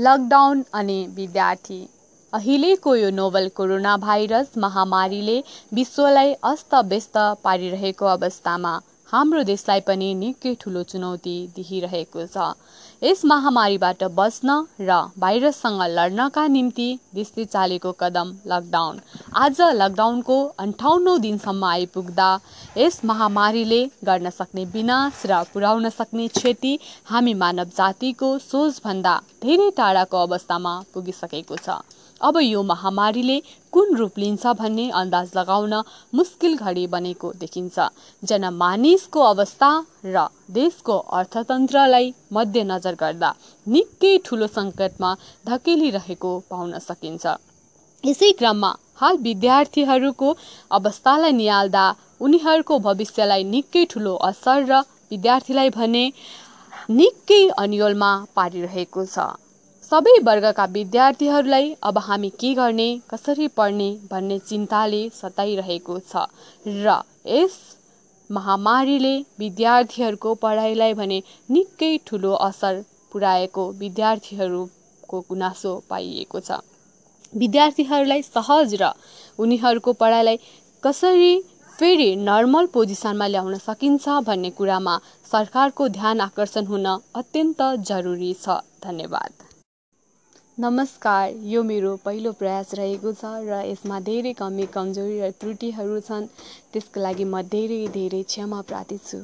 Lockdown अनि विद्यार्थी। अहिलेको यो नोभल कोरोना भाइरस महामारीले विश्वलाई अस्तव्यस्त पारिरहेको अवस्थामा हाम्रो देशलाई पनि निकै ठुलो चुनौती दिइरहेको छ। यस महामारीबाट बच्न र भाइरससँग लड्नका निम्ति देशले चालेको कदम लकडाउन आज लकडाउनको अन्ठाउन्नौ दिनसम्म आइपुग्दा यस महामारीले गर्न सक्ने विनाश र पुर्याउन सक्ने क्षति हामी मानव जातिको सोचभन्दा धेरै टाढाको अवस्थामा पुगिसकेको छ। अब यो महामारीले कुन रूप लिन्छ भन्ने अन्दाज लगाउन मुस्किल घडी बनेको देखिन्छ। जनमानिसको अवस्था र देशको अर्थतन्त्रलाई मध्यनजर गर्दा निकै ठुलो सङ्कटमा धकेलिरहेको पाउन सकिन्छ। यसै क्रममा हाल विद्यार्थीहरूको अवस्थालाई निहाल्दा उनीहरूको भविष्यलाई निकै ठुलो असर र विद्यार्थीलाई भने निकै अन्यलमा पारिरहेको छ। सबै वर्गका विद्यार्थीहरूलाई अब हामी के गर्ने कसरी पढ्ने भन्ने चिन्ताले सताइरहेको छ। र यस महामारीले विद्यार्थीहरूको पढाइलाई भने निकै ठुलो असर पुर्याएको विद्यार्थीहरूको गुनासो पाइएको छ। विद्यार्थीहरूलाई सहज र उनीहरूको पढाइलाई कसरी फेरि नर्मल पोजिसनमा ल्याउन सकिन्छ भन्ने कुरामा सरकारको ध्यान आकर्षण हुन अत्यन्त जरुरी छ। धन्यवाद। नमस्कार यो मेरो पहिलो प्रयास रहेको छ र यसमा धेरै कमी कमजोरी र त्रुटिहरू छन्। त्यसको लागि म धेरै धेरै क्षमा प्रार्थी छु।